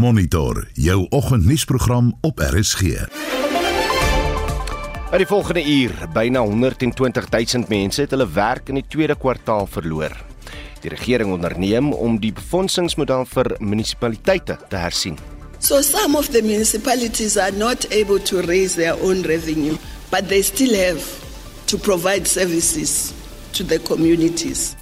Monitor jou oggendnuusprogram op RSG. In die volgende uur, byna 120 000 mense het hulle werk in die tweede kwartaal verloor. Die regering onderneem om die befondsingsmodel vir munisipaliteite te hersien. So some of the municipalities are not able to raise their own revenue, but they still have to provide services to the communities.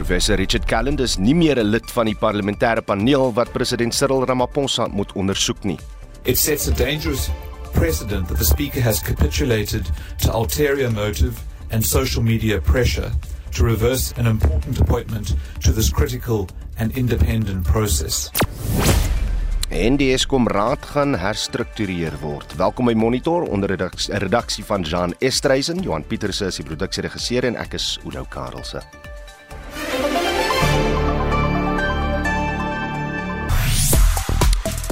Professor Richard Calland is nie meer 'n lid van die parlementêre paneel wat president Cyril Ramaphosa moet ondersoek nie. It sets a dangerous precedent that the speaker has capitulated to ulterior motive and social media pressure to reverse an important appointment to this critical and independent process. En die Eskom raad gaan herstruktureer word. Welkom by Monitor onder redaksie, redaksie van Jean Estreisen, Johan Pieterse is die produksieregisseur en ek is Oudo Karelse.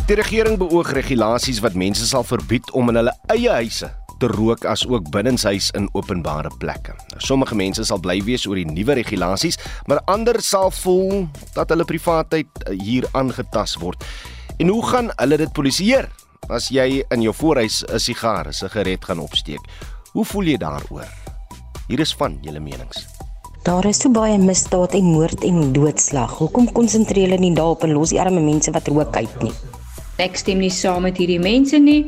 Die regering beoog regulasies wat mense sal verbied om in hulle eie huise te rook as ook binnenshuis in openbare plekke. Nou, sommige mense sal bly wees oor die nuwe regulasies, maar ander sal voel dat hulle privaatheid eh, hier aangetast word. En hoe gaan hulle dit polisieer as jy in jou voorhuis 'n sigaar, 'n sigaret gaan opsteek? Hoe voel jy daaroor? Hier is van julle menings. Daar is so baie misdaad en moord en doodslag. Hoekom konsentreer hulle nie daarop en los die arme mense wat rook uit nie? Ek stem nie saam met hierdie mense nie.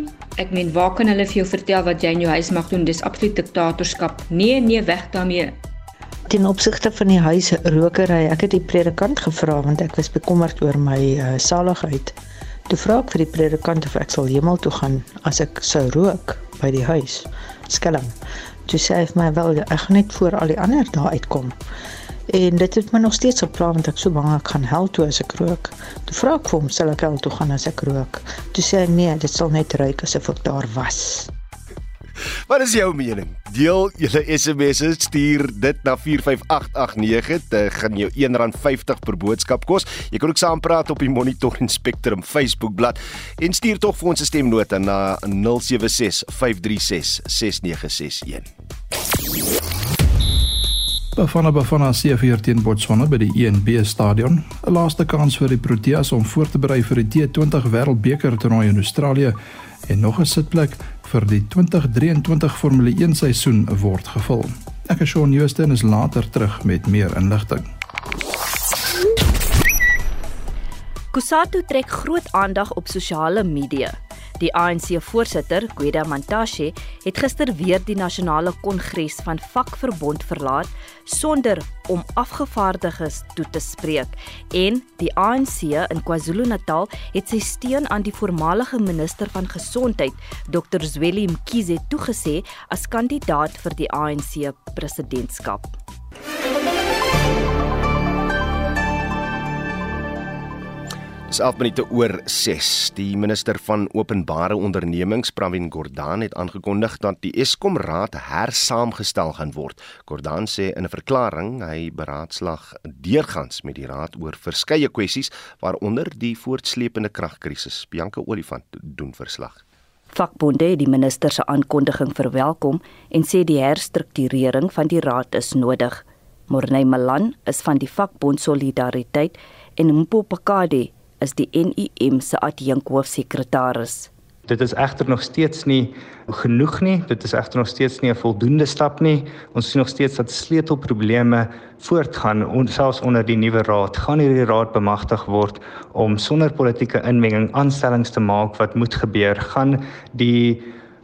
Ek meen, waar kan hulle vir jou vertel wat jy in jou huis mag doen? Dis absoluut diktatorskap. Nee, nee, weg daarmee. Ten opsigte van die huisrokery, ek het die predikant gevra want ek was bekommerd oor my uh, saligheid. Toe vra ek vir die predikant of ek sal hemel toe gaan as ek sou rook by die huis. Skelm. Toe sê hy vir my wel, ek gaan net voor al die ander daar uitkom. En dit het my nog steeds op plan want ek so bang ek gaan hel toe as ek rook. Toe vra ek hom, sal ek hel toe gaan as ek rook? Toe sê hy nee, dit sal net ruik asof ek daar was. Wat is jou mening? Deel julle SMS'e, stuur dit na 45889. Dit gaan jou R1.50 per boodskap kos. Jy kan ook saampraat op die Monitor en Spectrum Facebook bladsy en stuur tog vir ons 'n stemnota na 076 536 6961. Bafana Bafana seëvier teen Botswana by die ENB stadion. 'n Laaste kans vir die Proteas om voor te berei vir die T20 Wêreldbeker toernooi in Australië en nog 'n sitplek vir die 2023 Formule 1 seisoen word gevul. Ek is Shaun Joosten is later terug met meer inligting. Kusatu trek groot aandag op sosiale media. Die ANC-voorsitter, Gweda Mantashe, het gister weer die nasionale kongres van vakverbond verlaat sonder om afgevaardigdes toe te spreek en die ANC in KwaZulu-Natal het sy steun aan die voormalige minister van gesondheid, Dr. Zweli Mkhize, toegesê as kandidaat vir die ANC presidentskap. Dis 11 minute oor 6. Die minister van Openbare Ondernemings, Pravin Gordhan, het aangekondig dat die Eskom Raad hersaamgestel gaan word. Gordhan sê in 'n verklaring hy beraadslag deurgangs met die raad oor verskeie kwessies, waaronder die voortsleepende kragkrisis. Bianca Olifant doen verslag. Vakbonde het die minister se aankondiging verwelkom en sê die herstrukturering van die raad is nodig. Morney Malan is van die vakbond Solidariteit en Mpo Pakade is die NUM se adjunkhoofsekretaris. Dit is egter nog steeds nie genoeg nie. Dit is egter nog steeds nie 'n voldoende stap nie. Ons sien nog steeds dat sleutelprobleme voortgaan ons selfs onder die nuwe raad. Gaan hierdie raad bemagtig word om sonder politieke inmenging aanstellings te maak wat moet gebeur? Gaan die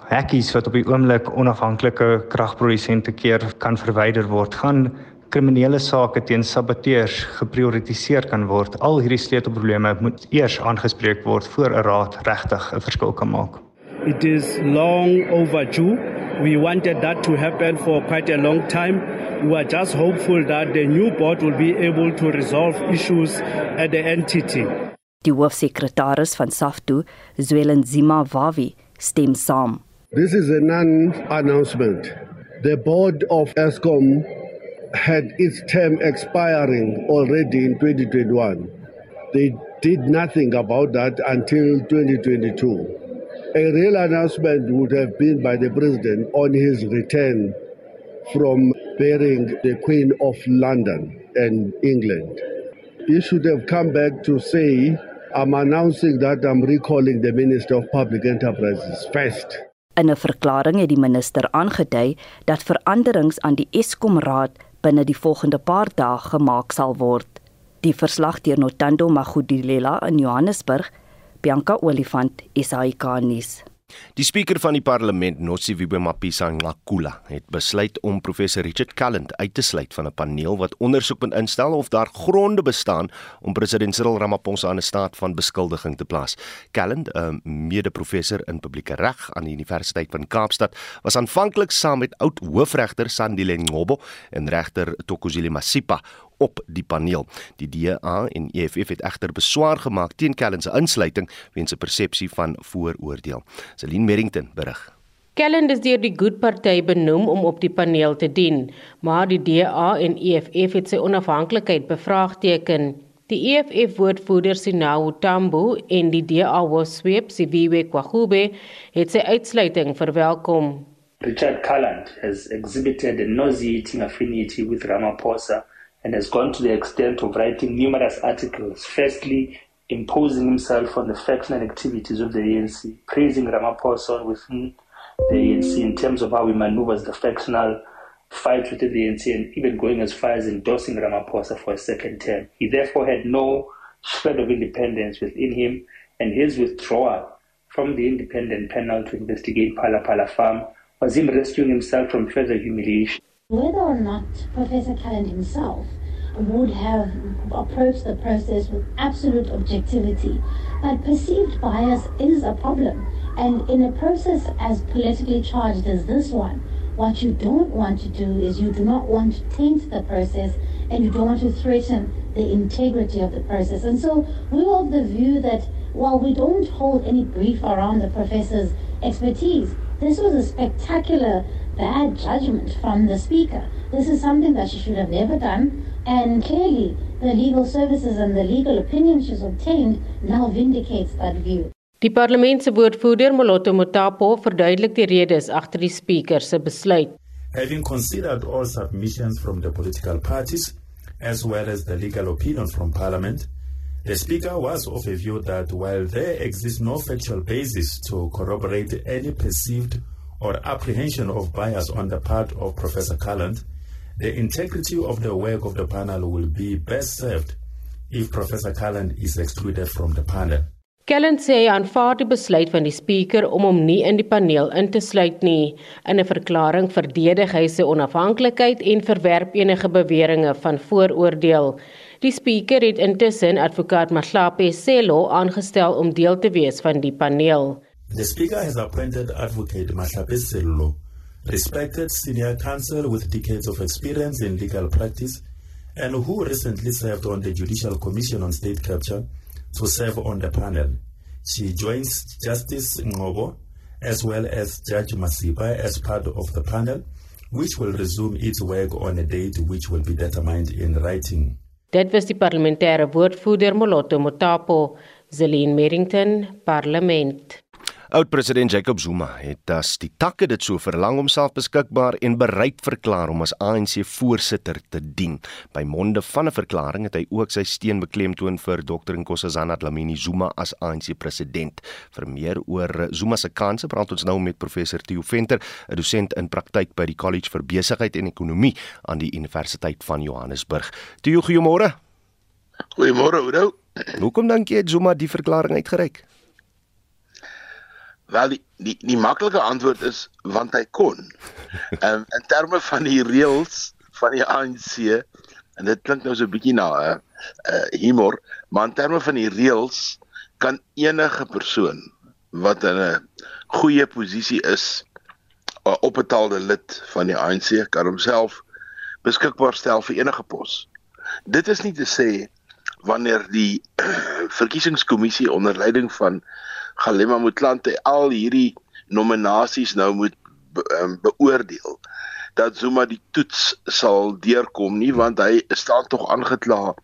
hekkies wat op die oomblik onafhanklike kragprodusente keer kan verwyder word? Gaan kriminele sake teen saboteurs geprioritiseer kan word. Al hierdie sleutelprobleme moet eers aangespreek word voor 'n raad regtig 'n verskil kan maak. It is long overdue. We wanted that to happen for quite a long time. We are just hopeful that the new board will be able to resolve issues at the entity. Die hoofsekretaris van SAFTU, Zwelen Zima Wawi, stem saam. This is a non-announcement. The board of Eskom had its term expiring already in 2021. They did nothing about that until 2022. A real announcement would have been by the president on his return from bearing the Queen of London and England. He should have come back to say, I'm announcing that I'm recalling the Minister of Public Enterprises first. In 'n verklaring het die minister aangedui dat veranderings aan die Eskom Raad binne die volgende paar dae gemaak sal word. Die verslag deur Notando Magudilela in Johannesburg, Bianca Olifant, SAK nuus. Die spreker van die parlement, Nosiviwe Mapisa Ngakula, het besluit om professor Richard Calland uit te sluit van 'n paneel wat ondersoek moet instel of daar gronde bestaan om president Cyril Ramaphosa aan 'n staat van beskuldiging te plaas. Calland, 'n mede-professor in publieke reg aan die Universiteit van Kaapstad, was aanvanklik saam met oud hoofregter Sandile Ngobo en regter Tokozile Masipa op die paneel. Die DA en EFF het egter beswaar gemaak teen Kellen se insluiting weens 'n persepsie van vooroordeel. Celine Merrington berig. Kellen is deur die Good Party benoem om op die paneel te dien, maar die DA en EFF het sy onafhanklikheid bevraagteken. Die EFF woordvoerder Sinawu Tambo en die DA woordvoerder Siviwe Kwagube het sy uitsluiting verwelkom. Richard Calland has exhibited a nauseating affinity with Ramaphosa and has gone to the extent of writing numerous articles, firstly imposing himself on the factional activities of the ANC, praising Ramaphosa within the ANC in terms of how he maneuvers the factional fight within the ANC and even going as far as endorsing Ramaphosa for a second term. He therefore had no shred of independence within him and his withdrawal from the independent panel to investigate Pala Pala Farm was him rescuing himself from further humiliation. Whether or not Professor Calland himself would have approached the process with absolute objectivity, but perceived bias is a problem. And in a process as politically charged as this one, what you don't want to do is you do not want to taint the process and you don't want to threaten the integrity of the process. And so we were of the view that while we don't hold any grief around the professor's expertise, this was a spectacular bad judgment from the Speaker. This is something that she should have never done, and clearly the legal services and the legal opinion she's obtained now vindicates that view. Die parlementse woordvoerder Moloto Motapo verduidelik die redes agter die spreker se besluit. Having considered all submissions from the political parties as well as the legal opinion from parliament, the speaker was of a view that while there exists no factual basis to corroborate any perceived or apprehension of bias on the part of Professor Calland, the integrity of the work of the panel will be best served if Professor Calland is excluded from the panel. Calland sê hy aanvaar die besluit van die spreker om hom nie in die paneel in te sluit nie. In 'n verklaring verdedig hy sy onafhanklikheid en verwerp enige beweringe van vooroordeel. Die spreker het intussen advokaat Mahlape Selo aangestel om deel te wees van die paneel. The Speaker has appointed Advocate Sello, respected senior counsel with decades of experience in legal practice, and who recently served on the Judicial Commission on State Capture to serve on the panel. She joins Justice Ngobo as well as Judge Masiba as part of the panel, which will resume its work on a date which will be determined in writing. Dit was die parlementêre woordvoerder Moloto Motapo, Zelin Merrington, Parlement. Oud-president Jacob Zuma het as die takke dit so verlang homself beskikbaar en bereid verklaar om as ANC voorsitter te dien. By monde van 'n verklaring het hy ook sy steun beklemtoon vir Dr Nkosazana Dlamini Zuma as ANC president. Vir meer oor Zuma se kanse praat ons nou met professor Theo Venter, 'n dosent in praktyk by die College vir Besigheid en Ekonomie aan die Universiteit van Johannesburg. Theo, goeiemôre. Goeiemôre, Oudo. Hoekom dink jy Zuma die verklaring uitgereik? Wel die die, die maklike antwoord is want hy kon. Ehm um, in terme van die reëls van die ANC en dit klink nou so 'n bietjie na 'n uh, uh, humor, maar in terme van die reëls kan enige persoon wat in 'n goeie posisie is, 'n opbetaalde lid van die ANC kan homself beskikbaar stel vir enige pos. Dit is nie te sê wanneer die verkiesingskommissie onder leiding van Galema Motlanthe al hierdie nominasies nou moet be, um, beoordeel dat Zuma die toets sal deurkom nie want hy staan tog aangekla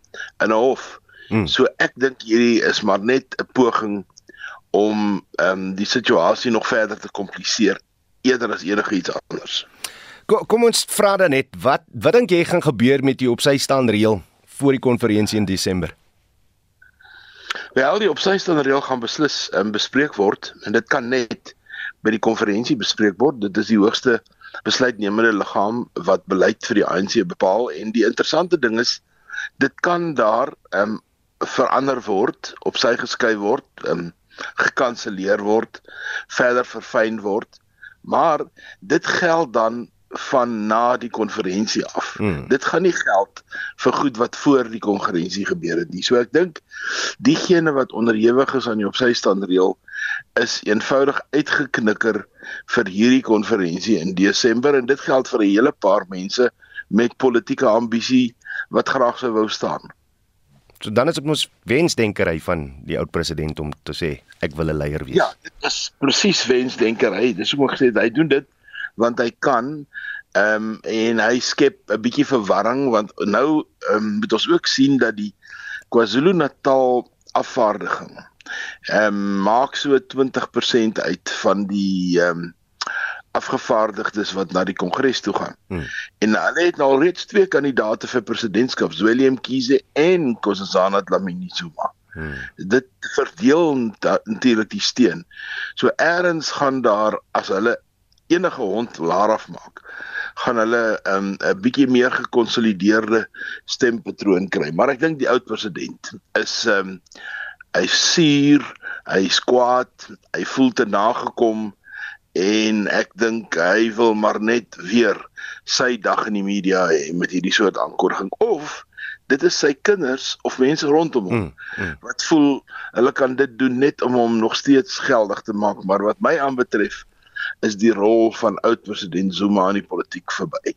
in 'n hof. Hmm. So ek dink hierdie is maar net 'n poging om ehm um, die situasie nog verder te kompliseer eerder as enigiets anders. Kom, kom ons vra dan net wat wat dink jy gaan gebeur met die op sy staan reël voor die konferensie in Desember? Wel, die opsigstandsreël gaan beslis um, bespreek word en dit kan net by die konferensie bespreek word. Dit is die hoogste besluitnemende liggaam wat beleid vir die ANC bepaal en die interessante ding is dit kan daar ehm um, verander word, op sy geskei word, ehm um, gekanselleer word, verder verfyn word. Maar dit geld dan van na die konferensie af. Hmm. Dit gaan nie geld vir goed wat voor die konferensie gebeur het nie. So ek dink diegene wat onderhewig is aan die opsy standreël is eenvoudig uitgeknikker vir hierdie konferensie in Desember en dit geld vir 'n hele paar mense met politieke ambisie wat graag sou wou staan. So dan is dit mos wensdenkery van die oud president om te sê ek wil 'n leier wees. Ja, dit is presies wensdenkery. Dis hoe ek gesê hy doen dit want hy kan ehm um, en hy skep 'n bietjie verwarring want nou ehm um, moet ons ook sien dat die KwaZulu-Natal afvaardiging ehm um, maak so 20% uit van die ehm um, afgevaardigdes wat na die kongres toe gaan. Hmm. En hulle het nou reeds twee kandidaate vir presidentskap, Willem Kiese en Nkosazana Dlamini Zuma. Hmm. Dit verdeel natuurlik die steen. So eers gaan daar as hulle enige hond laar afmaak, gaan hulle 'n um, bietjie meer gekonsolideerde stempatroon kry. Maar ek dink die oud president is um hy suur, hy skwaad, hy voel te nagekom en ek dink hy wil maar net weer sy dag in die media hê met hierdie soort aankondiging of dit is sy kinders of mense rondom hom mm, mm. wat voel hulle kan dit doen net om hom nog steeds geldig te maak maar wat my aanbetref is die rol van oud president Zuma in die politiek verby.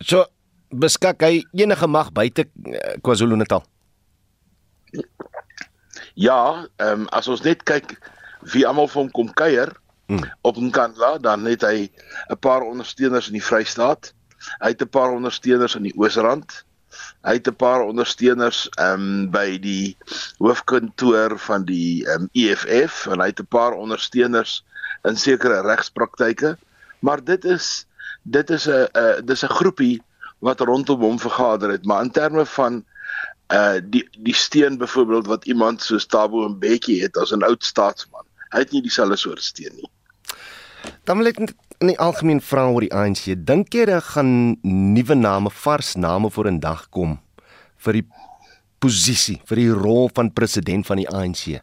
So beskik hy enige mag buite eh, KwaZulu-Natal? Ja, ehm um, as ons net kyk wie almal van hom kom kuier hmm. op Nkandla, dan het hy 'n paar ondersteuners in die Vrystaat. Hy het 'n paar ondersteuners in die Oosrand. Hy het 'n paar ondersteuners ehm um, by die hoofkantoor van die ehm um, EFF en hy het 'n paar ondersteuners in sekere regspraktyke, maar dit is dit is 'n dis 'n groepie wat rondom hom vergader het, maar in terme van uh die die steen byvoorbeeld wat iemand so Tabo Mbeki het as 'n oud staatsman. Hy het nie dieselfde soort steen nie. Dan wil ek in die algemeen vra oor die ANC. Dink jy daar gaan nuwe name, vars name voor in dag kom vir die posisie, vir die rol van president van die ANC?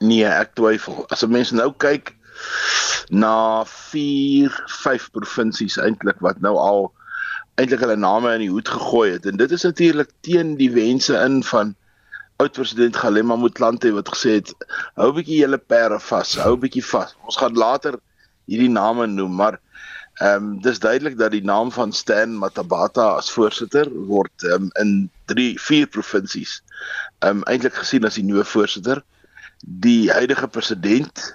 Nee, ek twyfel. As 'n mens nou kyk na 4, 5 provinsies eintlik wat nou al eintlik hulle name in die hoed gegooi het en dit is natuurlik teen die wense in van oud president Galema Motlanthe wat gesê het hou 'n bietjie julle pere vas, hou 'n bietjie vas. Ons gaan later hierdie name noem, maar ehm um, dis duidelik dat die naam van Stan Matabata as voorsitter word um, in 3, 4 provinsies ehm um, eintlik gesien as die nuwe voorsitter die huidige president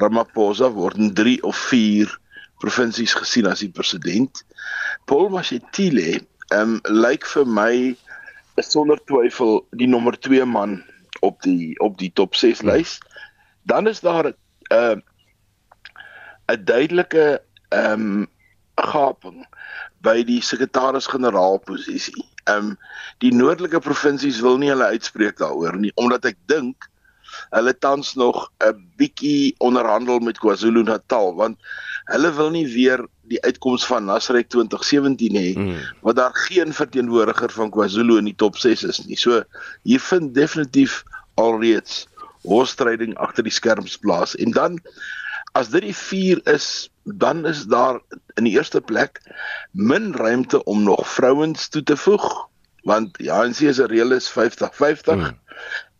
Ramaphosa word in 3 of 4 provinsies gesien as die president. Paul Mashatile ehm um, lyk vir my sonder twyfel die nommer 2 man op die op die top 6 lys. Dan is daar 'n uh, 'n duidelike ehm um, gaping by die sekretaris-generaal posisie. Ehm um, die noordelike provinsies wil nie hulle uitspreek daaroor nie omdat ek dink hulle tans nog 'n bietjie onderhandel met KwaZulu-Natal want hulle wil nie weer die uitkoms van Nasrek 2017 hê mm. wat daar geen verteenwoordiger van KwaZulu in die top 6 is nie. So hier vind definitief alreeds hoofstryding agter die skerms plaas en dan as dit die 4 is dan is daar in die eerste plek min ruimte om nog vrouens toe te voeg want die ANC se reël is 50-50 mm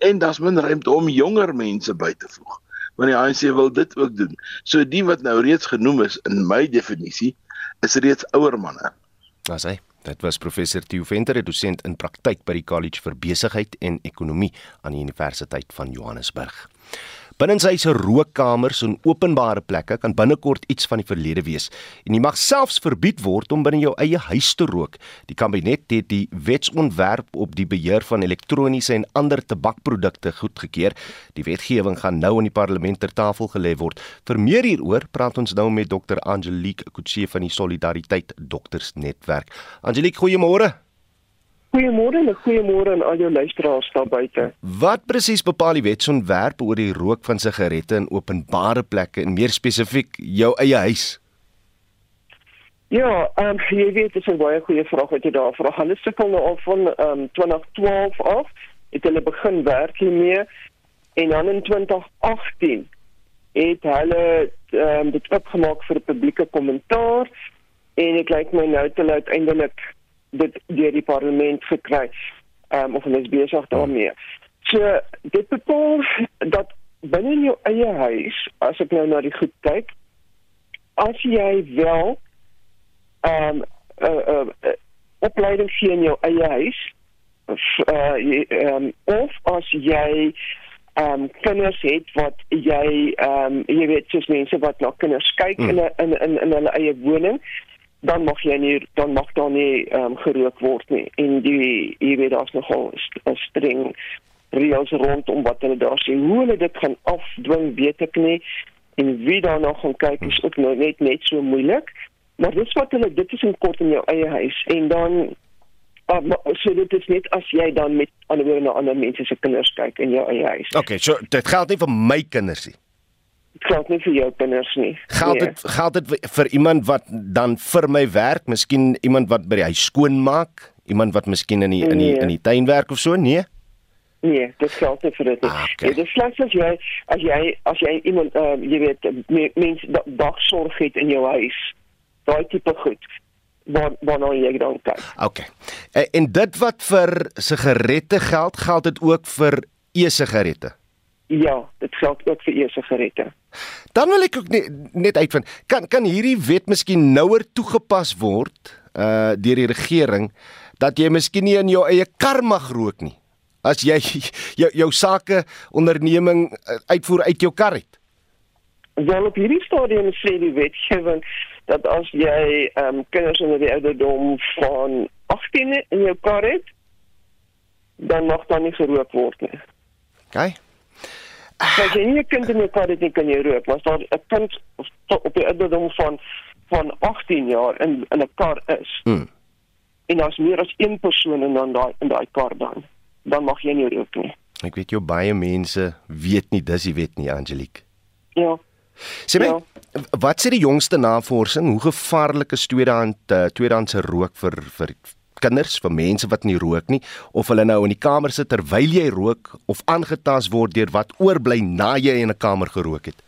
en daar's min ruimte om jonger mense by te voeg. Want die ANC wil dit ook doen. So die wat nou reeds genoem is in my definisie is reeds ouer manne. As hy Dit was professor Theo Venter, dosent in praktyk by die College vir Besigheid en Ekonomie aan die Universiteit van Johannesburg. Binnenshuise rookkamers en openbare plekke kan binnekort iets van die verlede wees en jy mag selfs verbied word om binne jou eie huis te rook. Die kabinet het die wetsontwerp op die beheer van elektroniese en ander tabakprodukte goedgekeur. Die wetgewing gaan nou in die parlement ter tafel gelê word. Vir meer hieroor praat ons nou met Dr. Angelique Kutse van die Solidariteit Dokters Netwerk. Angelique, goeiemôre. Goeiemôre en goeiemôre aan al jou luisteraars daar buite. Wat presies bepaal die wetsontwerp oor die rook van sigarette in openbare plekke en meer spesifiek jou eie huis? Ja, ehm um, jy weet dit is 'n baie goeie vraag wat jy daar vra. Hulle sukkel nou al van ehm um, 2012 af het hulle begin werk hiermee en dan in 2018 het hulle ehm um, dit opgemaak vir publieke kommentaar en dit lyk my nou te laat eindelik dit deur die parlement gekry. Ehm um, of hulle is besig daarmee. So dit bepaal dat binne jou eie huis, as ek nou na die goed kyk, as jy wel ehm um, uh, uh, uh, opleiding gee in jou eie huis of uh, um, of as jy ehm um, kinders het wat jy ehm um, jy weet soos mense wat na kinders kyk hmm. in, in in in hulle eie woning dan mag jy nie dan mag daar nie um, gerook word nie. En die jy weet daar's nogal 'n streng reëls rondom wat hulle daar sê. Hoe hulle dit gaan afdwing weet ek nie. En wie daar nog gaan kyk is ook nou net net so moeilik. Maar dis wat hulle dit is in kort in jou eie huis. En dan uh, maar, so dit is net as jy dan met ander woorde na ander mense se kinders kyk in jou eie huis. Okay, so dit geld nie vir my kinders nie. Geld nie vir jou kinders nie. Geld nee. dit geld dit vir iemand wat dan vir my werk, miskien iemand wat by die huis skoon maak, iemand wat miskien in die nee. in die in die tuin werk of so, nee. Nee, dit geld nie vir dit. Ah, okay. ja, dit slegs as jy as jy as jy iemand uh, jy weet mense dagsorg het in jou huis daai tipe goed waar waarna jy dan kyk. Okay. En, en dit wat vir sigarette geld, geld dit ook vir e-sigarette. Ja, dit geld ook vir e-sigarette. Dan wil ek ook net, net uitvind, kan kan hierdie wet miskien nouer toegepas word uh deur die regering dat jy miskien nie in jou eie kar mag rook nie as jy jou jou sake onderneming uh, uitvoer uit jou kar het. Wel op hierdie stadium sê die wetgewing dat as jy ehm um, kinders onder die ouderdom van 18 in jou kar het, dan mag dan nie gerook word nie. OK. As jy nie 'n kind in jou kar het nie, kan jy rook, maar as daar 'n kind op die ouderdom van van 18 jaar in in 'n kar is. Hmm. En as meer as een persoon in dan daai in daai kar dan, dan mag jy nie rook nie. Ek weet jy baie mense weet nie dis die wet nie, Angelique. Ja. Sê my, ja. wat sê die jongste navorsing, hoe gevaarlik is tweedehand uh, tweedehandse rook vir vir kinders, vir mense wat nie rook nie of hulle nou in die kamer sit terwyl jy rook of aangetast word deur wat oorbly na jy in 'n kamer gerook het?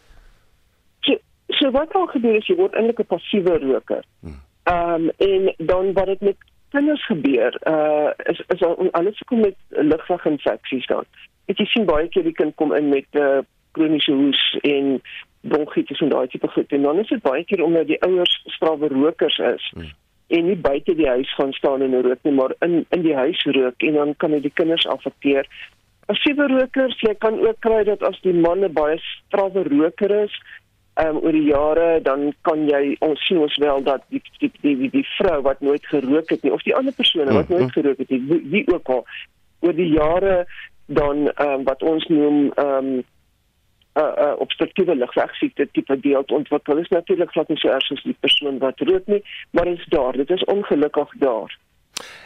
So, so wat kan gebeur as jy word eintlik 'n passiewe roker? Hmm. Ehm um, en dan wat dit met kinders gebeur, uh is is alles kom met lugweginfeksies dan. Ek sien baie keer die kind kom in met 'n uh, kroniese hoes en bronkietes en daai tipe goed. En dan is dit baie keer omdat die ouers strawwe rokers is. Hmm. En nie buite die huis gaan staan en rook nie, maar in in die huis rook en dan kan dit die kinders affekteer. As jy rokers, jy kan ook kry dat as die man 'n baie strawwe roker is, ehm um, oor die jare dan kan jy ons sien ons wel dat die die die, die, die vrou wat nooit gerook het nie of die ander persone wat nooit hmm. gerook het nie, wie, wie ook al oor die jare dan ehm um, wat ons noem ehm um, uh, uh, obstruktiewe lugweegsiekte tipe deel ontwikkel is natuurlik glad nie so erg as die persoon wat rook nie, maar dit is daar, dit is ongelukkig daar.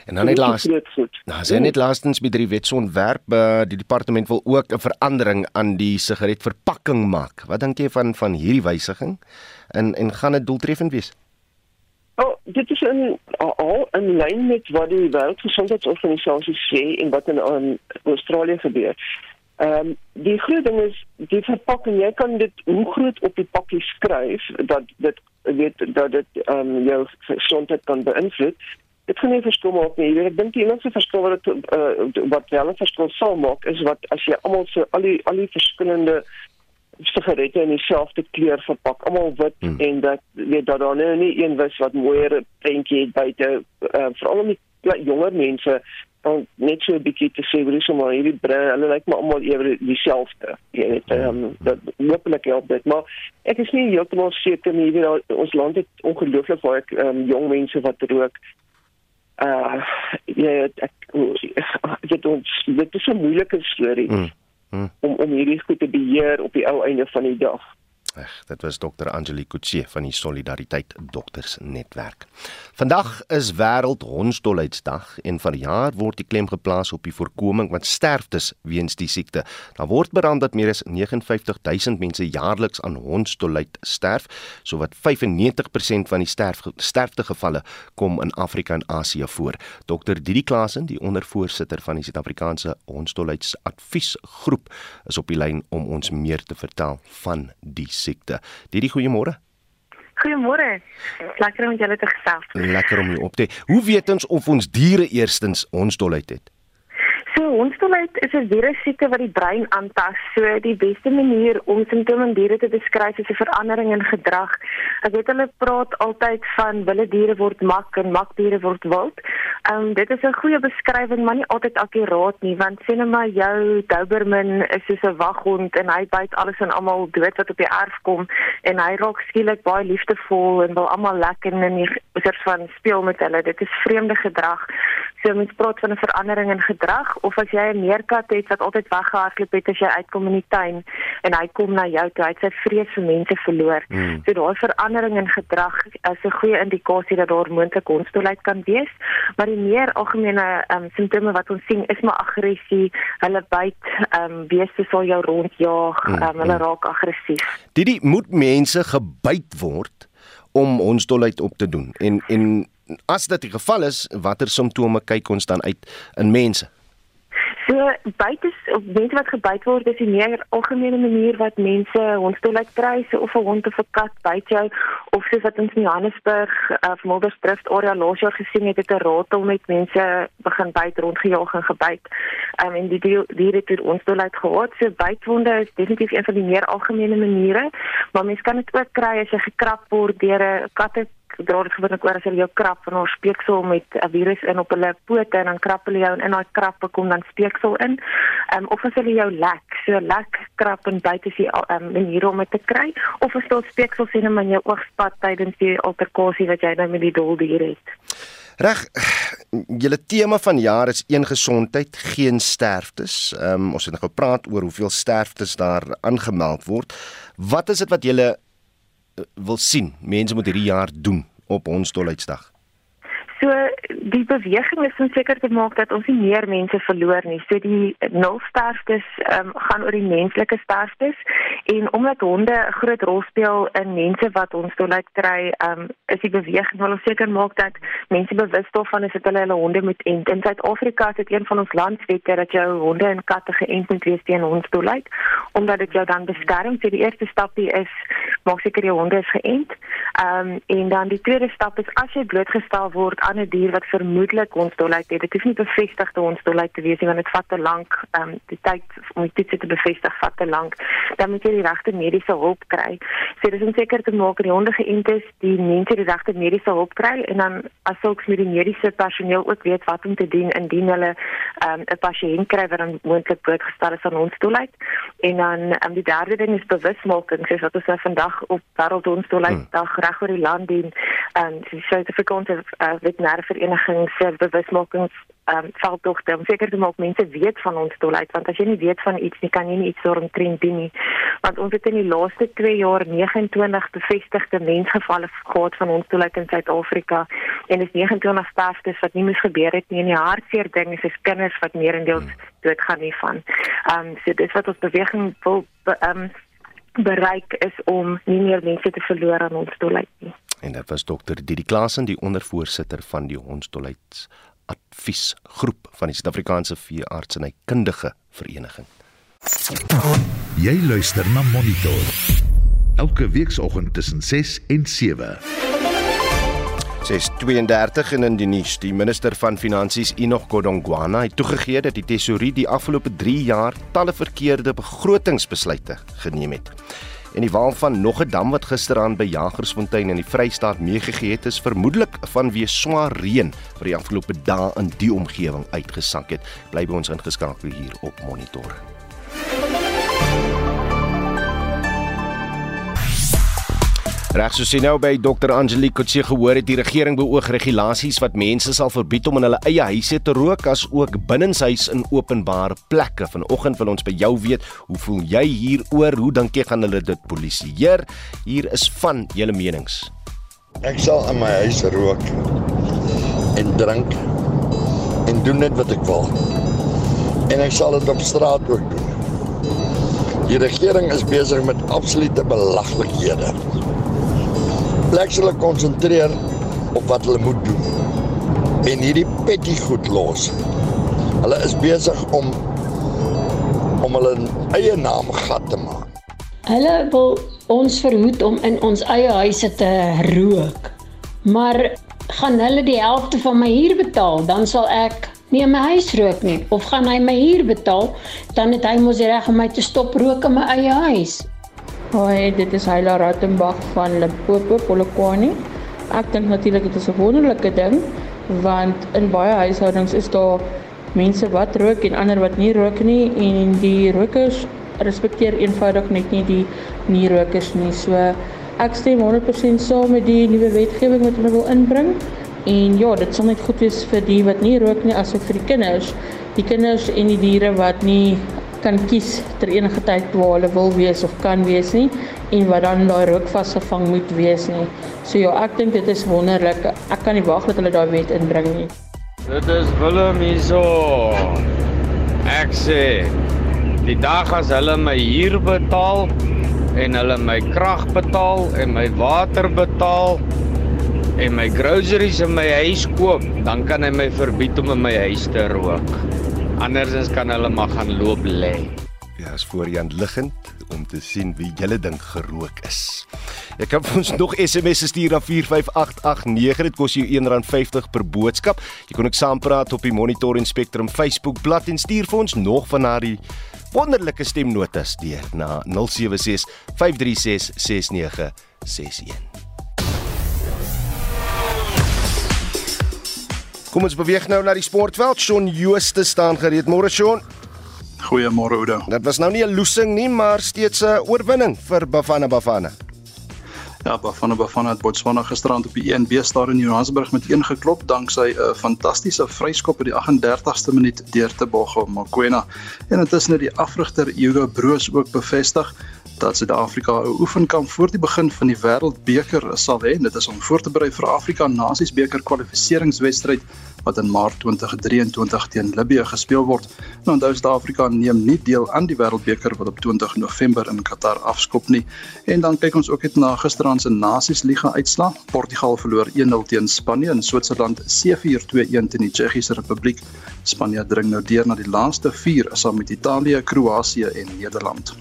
En dan net laas. Nou, jy net laastens met die wetsontwerp, uh, die departement wil ook 'n verandering aan die sigaretverpakking maak. Wat dink jy van van hierdie wysiging? En en gaan dit doeltreffend wees? Oh, dit is 'n al in lyn met wat die Wêreldgesondheidsorganisasie sê en wat in, in Australië gebeur. Ehm um, die groot ding is die verpakking. Jy kan dit hoe groot op die pakkie skryf dat dit weet dat dit ehm um, jou gesondheid kan beïnvloed. Dit gaan nie verskil maak nie. Ek dink die enigste verskil wat dit uh, wat wel 'n verskil sal maak is wat as jy almal so al die al die verskillende sigarette in dieselfde kleur verpak, almal wit hmm. en dat weet dat daar nou nie een was wat mooier prentjie het buite uh, veral om die jonger mense dan net so 'n bietjie te sê hoe sommer hierdie brein, hulle lyk maar almal ewe dieselfde. Jy weet, ehm um, dat hopelik help dit, maar ek is nie heeltemal seker nie, jy weet ons land het ongelooflik baie ehm um, jong mense wat rook. Uh ja, ek dit ons dit is 'n moeilike storie. Mm, mm. Om om hierdie goed te beheer op die ou einde van die dag. Ag, dit was dokter Angeline Kutse van die Solidariteit Dokters Netwerk. Vandag is wêreld hondsdolheidsdag en vir jaar word die klem geplaas op die voorkoming van sterftes weens die siekte. Daar word berand dat meer as 59000 mense jaarliks aan hondsdolheid sterf, sowat 95% van die sterf sterftegevalle kom in Afrika en Asië voor. Dr Didi Klasen, die ondervoorsitter van die Suid-Afrikaanse Hondsdolheidsadviesgroep, is op die lyn om ons meer te vertel van die siekte. Didi, goeiemôre. Goeiemôre. Lekker om julle te gesels. Lekker om jou op te. Hoe weet ons of ons diere eerstens ons dolheid het? So hondsdolheid is 'n virussiekte wat die brein aantas. So die beste manier om simptome in diere te beskryf is 'n verandering in gedrag. Ek weet hulle praat altyd van wilde diere word mak en mak diere word wild. Ehm um, dit is 'n goeie beskrywing, maar nie altyd akkuraat nie, want sien nou maar jou Doberman is soos 'n waghond en hy byt alles en almal dood wat op die erf kom en hy raak skielik baie liefdevol en wil almal lekker en nie soort van speel met hulle. Dit is vreemde gedrag. So mens praat van 'n verandering in gedrag of as jy 'n meerkat het wat altyd weggehardloop het as jy uitkom in die tuin en hy kom na jou toe, hy het sy vrees vir mense verloor. Hmm. So daai verandering in gedrag is 'n goeie indikasie dat daar moontlik hondsdolheid kan wees, maar die meer algemene um, simptome wat ons sien is maar aggressie, hulle byt, ehm um, beeste sal jou rondjaag, um, hulle raak aggressief. Dit moet mense gebyt word om hondsdolheid op te doen en en as dit die geval is, watter simptome kyk ons dan uit in mense? So of mense wat gebyt word is die meer algemene manier wat mense hondstolheid kry, so of 'n hond of 'n kat byt jou of soos wat ons in Johannesburg of uh, Mildersdrift area laas jaar gesien het, het 'n ratel met mense begin byt rondgejaag en gebyt. Um, en die diere het hondstolheid gehad. So bytwonde is definitief een van die meer algemene maniere, maar mense kan dit ook kry as jy gekrap word deur 'n katte dra dit gewoonlik oor as hulle jou krap en ons speeksel met 'n virus in op hulle pote en dan krap hulle jou en in daai krappe kom dan speeksel in. Ehm um, of as hulle jou lek, so lek krap en byt is die ehm um, manier om dit te kry of as daar speeksel sien in jou oogspat tydens die alterkasie wat jy nou met die doldier het. Reg. Julle tema van jaar is een gesondheid, geen sterftes. Ehm um, ons het nou gepraat oor hoeveel sterftes daar aangemeld word. Wat is dit wat julle wil sien mense moet hierdie jaar doen op ons dolheidsdag? Die beweging is om seker te maak dat ons nie meer mense verloor nie. So die nul sterftes um, gaan oor die menslike sterftes en omdat honde 'n groot rol speel in mense wat ons dolheid kry, um, is die beweging wil ons seker maak dat mense bewus daarvan is dat hulle hulle honde moet ent. In Suid-Afrika is dit een van ons landswette dat jou honde en katte geënt moet wees teen hondsdolheid omdat dit jou dan beskerm. So die eerste stapie is maak seker jou honde is geënt. Ehm um, en dan die tweede stap is as jy blootgestel word aan 'n dier wat vermoedelik hondsdolheid het. Dit is nie bevestigde hondsdolheid te wees nie want dit vat te lank. Ehm um, die tyd om die toets te bevestig vat te lank. Dan moet jy die regte mediese hulp kry. So dis om seker te maak die honde geënt is, die mense die regte mediese hulp kry en dan as sulks met die mediese personeel ook weet wat om te doen indien hulle ehm um, 'n pasiënt kry wat dan moontlik blootgestel is aan hondsdolheid. En dan um, die derde ding is bewusmaking, soos wat ons nou vandag op wêreldhondsdolheidsdag hmm. reg oor die land doen. Ehm um, die Suid-Afrikaanse uh, veterinêre vereniging se bewusmakings ehm um, veldtogte om seker te maak mense weet van ons dolheid want as jy nie weet van iets nie kan jy nie iets daarom trend doen nie. Want ons het in die laaste 2 jaar 29 bevestigde mensgevalle gehad van ons dolheid in Suid-Afrika en dis 29 sterftes wat nie moes gebeur het nie en die hartseer ding is is kinders wat meerendeels hmm. doodgaan hiervan. Ehm um, so dis wat ons beweging wil ehm um, bereik is om nie meer mense te verloor aan ons dolheid nie. En dit was dokter Didi Klasen, die ondervoorsitter van die hondsdolheids adviesgroep van die Suid-Afrikaanse Veeartseny Kundige Vereniging. Jy luister na Monitor. Elke weekoggend tussen 6 en 7. 632 en in die nuus die minister van finansies Enoch Godongwana het toegegee dat die tesourier die afgelope 3 jaar talle verkeerde begrotingsbesluite geneem het. En die waal van nog 'n dam wat gisteraan by Jagersfontein in die Vrystaat meegegee het is vermoedelik vanweë swaar reën wat die afgelope dae in die omgewing uitgesak het. Bly by ons ingeskakel hier op Monitor. Reg so sê nou by Dr. Angelique Kotse gehoor het die regering beoog regulasies wat mense sal verbied om in hulle eie huise te rook as ook binnenshuis in openbare plekke. Vanoggend wil ons by jou weet, hoe voel jy hieroor? Hoe dink jy gaan hulle dit polisieer? Hier is van julle menings. Ek sal in my huis rook en drink en doen net wat ek wil. En ek sal dit op straat ook doen. Die regering is besig met absolute belaglikhede. Plek hulle konsentreer op wat hulle moet doen en hierdie petty goed los. Hulle is besig om om hulle eie naam gat te maak. Hulle wil ons verhoed om in ons eie huise te rook. Maar gaan hulle die helfte van my huur betaal, dan sal ek nie in my huis rook nie of gaan hy my huur betaal, dan het hy mos die reg om my te stop rook in my eie huis. Hoi, dit is Heila Rattenbach van Limpopo, Polokwane. Ek dink natuurlik dit is 'n wonderlike ding want in baie huishoudings is daar mense wat rook en ander wat nie rook nie en die rokers respekteer eenvoudig net nie die nie rokers nie. So ek stem 100% saam met die nuwe wetgewing wat hulle wil inbring. En ja, dit sal net goed wees vir die wat nie rook nie asook vir die kinders. Die kinders en die diere wat nie kan kies ter enige tyd waar hulle wil wees of kan wees nie en wat dan daai rook vasgevang moet wees nie. So ja, ek dink dit is wonderlik. Ek kan nie wag dat hulle daai wet inbring nie. Dit is Willem hierso. Ek sê die dag as hulle my huur betaal en hulle my krag betaal en my water betaal en my groceries in my huis koop, dan kan hy my verbied om in my huis te rook. Andersins kan hulle maar gaan loop lê. Ja, is voor Jan liggend om te sien wie julle dink gerook is. Jy kan vir ons nog SMS stuur na 45889. Dit kos jou R1.50 per boodskap. Jy kan ook saampraat op die Monitor en Spectrum Facebook bladsy en stuur vir ons nog van daardie wonderlike stemnotas deur na 076 536 6961. Kom ons beweeg nou na die sportveld. Shaun Jooste staan gereed. Môre Shaun. Goeiemôre Oudo. Dit was nou nie 'n losing nie, maar steeds 'n oorwinning vir Bafana Bafana. Ja, Bafana Bafana het Botswana gisterand op die 1B stadion in Johannesburg met 1 geklop danksy 'n fantastiese vryskop in die 38ste minuut deur te Bogo Mokoena. En intussen het die afrigter Hugo Broos ook bevestig dat Suid-Afrika 'n oefenkamp voor die begin van die Wêreldbeker sal hê. Dit is om voor te berei vir Afrika Nasiesbeker kwalifikasiewedstryd wat in Maart 2023 teen Libië gespeel word. Nou onthou Suid-Afrika neem nie deel aan die Wêreldbeker wat op 20 November in Qatar afskop nie. En dan kyk ons ook net na gisteraand se Nasiesliga uitslag. Portugal verloor 1-0 teen Spanje en Switserland 7-4-2-1 teen die Tsjechiese Republiek. Spanje dring nou deur na die laaste 4 saam met Italië, Kroasie en Nederland.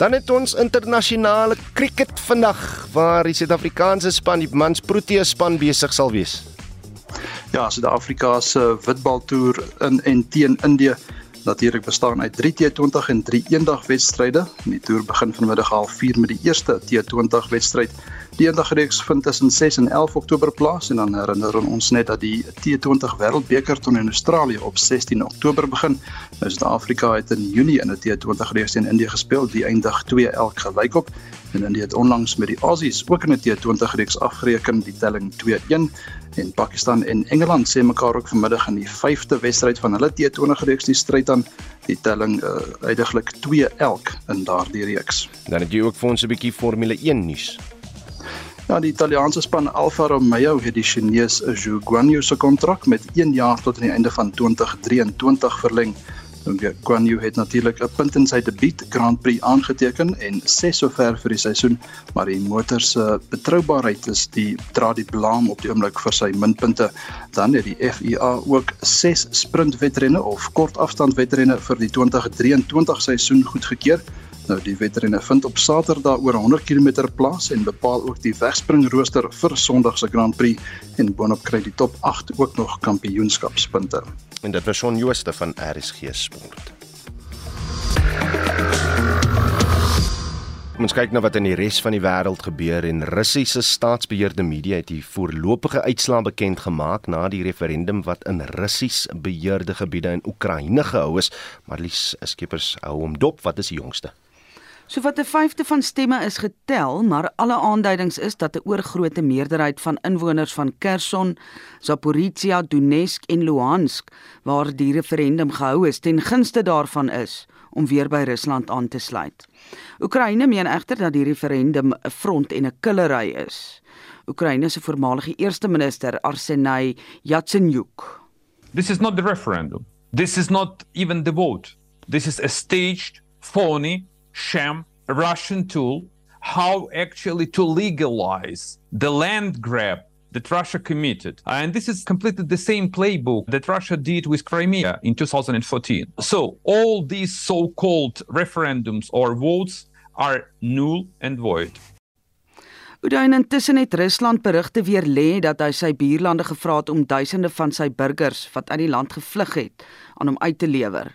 Dan het ons internasionale cricket vandag waar die Suid-Afrikaanse span die mans Protea span besig sal wees. Ja, Suid-Afrika se witbaltoer in en teen Indië natuurlik bestaan uit 3 T20 en 3 eendag wedstryde. Die toer begin vanmiddag half 4 met die eerste T20 wedstryd. Die eendagreeks vind tussen 6 en 11 Oktober plaas en dan herinner ons net dat die T20 Wêreldbeker toernooi in Australië op 16 Oktober begin. Nou Suid-Afrika het in Junie in 'n T20 reeks teen Indië gespeel, die eindig 2 elk gelykop en Indië het onlangs met die Aussies ook in 'n T20 reeks afgereken, die telling 2-1 en Pakistan en Engeland sê mekaar ook vanmiddag in die 5de wedstryd van hulle T20 reeks die stryd aan die telling uh, uiteindelik 2 elk in daardie reeks. Dan het jy ook vir ons 'n bietjie Formule 1 nuus. Ja, die Italiaanse span Alfa Romeo het die Chinese Zhou Guanyu se kontrak met 1 jaar tot aan die einde van 2023 verleng. Nou, Guanyu het natuurlik 'n punt in sy debuut Grand Prix aangeteken en ses sover vir die seisoen, maar die motor se betroubaarheid is die dra die blame op die oomblik vir sy minpunte. Dan het die FIA ook ses sprintwedrenne of kortafstandwedrenne vir die 2023 seisoen goedgekeur. Nou die wedrenne vind op Saterdag oor 100 km plaas en bepaal ook die wegspringrooster vir Sondag se Grand Prix en boonop kry die top 8 ook nog kampioenskapspunte. En dit was Shaun Jooste van RSG Sport. Ons kyk na wat in die res van die wêreld gebeur en Russiese staatsbeheerde media het die voorlopige uitslae bekend gemaak na die referendum wat in Russies beheerde gebiede in Oekraïne gehou is. Marlies, skippers hou hom dop, wat is die jongste? So wat 'n vyfde van stemme is getel, maar alle aanduidings is dat 'n oorgrootste meerderheid van inwoners van Kherson, Zaporizhia, Donetsk en Luhansk, waar die referendum gehou is, ten gunste daarvan is om weer by Rusland aan te sluit. Oekraïne meen egter dat die referendum 'n front en 'n killery is. Oekraïne se voormalige eerste minister Arsenij Yatsenyuk. This is not the referendum. This is not even the vote. This is a staged, phony, sham Russian tool how actually to legalize the land grab that Russia committed. And this is completely the same playbook that Russia did with Crimea in 2014. So all these so-called referendums or votes are null and void. Udain intussen het Rusland berigte weer lê dat hy sy buurlande gevra het om duisende van sy burgers wat uit die land gevlug het aan hom uit te lewer.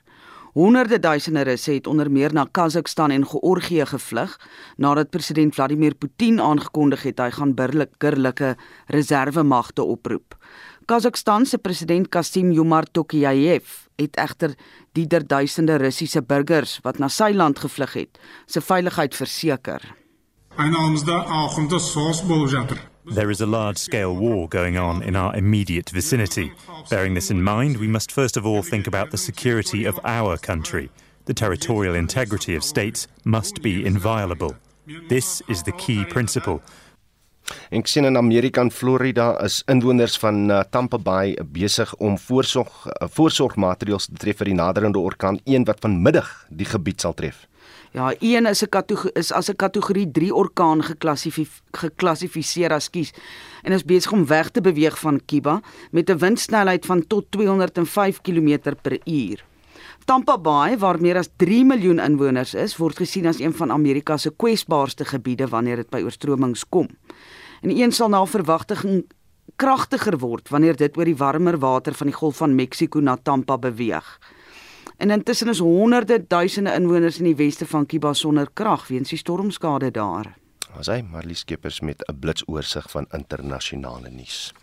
Honderde duisende Russe het onder meer na Kazakhstan en Georgië gevlug nadat president Vladimir Putin aangekondig het hy gaan burgerlike reservemagte oproep. Kazakhstan se president Kasim Jomart Tokayev het egter die duisende Russiese burgers wat na sy land gevlug het, se veiligheid verseker. Aynamızda ağımda soğuk болып жатыр. There is a large scale war going on in our immediate vicinity. Bearing this in mind, we must first of all think about the security of our country. The territorial integrity of states must be inviolable. This is the key principle. En sien in Amerika en Florida is inwoners van uh, Tampa Bay besig om voorsorg uh, voorsorgmaatreëls te tref vir die naderende orkaan 1 wat vanmiddag die gebied sal tref. Ja, een is 'n is as 'n kategorie 3 orkaan geklassifiseer as kies en is besig om weg te beweeg van Kiba met 'n windsnelheid van tot 205 km/h. Tampa Bay, waar meer as 3 miljoen inwoners is, word gesien as een van Amerika se kwesbaarste gebiede wanneer dit by oorstromings kom. En een sal na verwagting kragtiger word wanneer dit oor die warmer water van die Golf van Mexiko na Tampa beweeg. En intussen is honderde duisende inwoners in die weste van Kiba sonder krag weens die stormskade daar. Ons hy Marlies Skeepers met 'n blitsoorsig van internasionale nuus.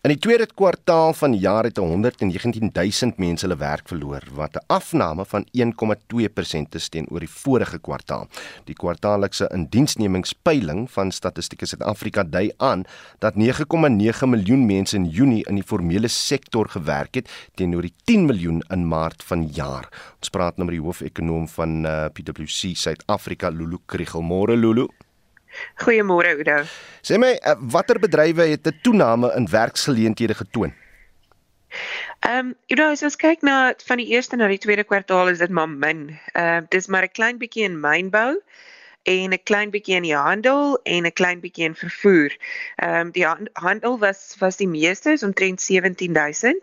In die tweede kwartaal van die jaar het 119 000 mense hulle werk verloor, wat 'n afname van 1,2% is teenoor die vorige kwartaal. Die kwartaallikse indiensnemingspeiling van Statistiek Suid-Afrika dui aan dat 9,9 miljoen mense in Junie in die formele sektor gewerk het teenoor die 10 miljoen in Maart vanjaar. Ons praat nou met die hoofekonoom van uh, eh, PwC Suid-Afrika, Lulu Kriel. Môre Lulu. Goeiemôre Oudo. Sê my eh, watter bedrywe het 'n toename in werksgeleenthede getoon? Ehm um, Oudo, as ons kyk na van die eerste na die tweede kwartaal is dit maar min. Ehm uh, dis maar 'n klein bietjie in mynbou en 'n klein bietjie in die handel en 'n klein bietjie in vervoer. Ehm um, die handel was was die meeste, is omtrent 17000.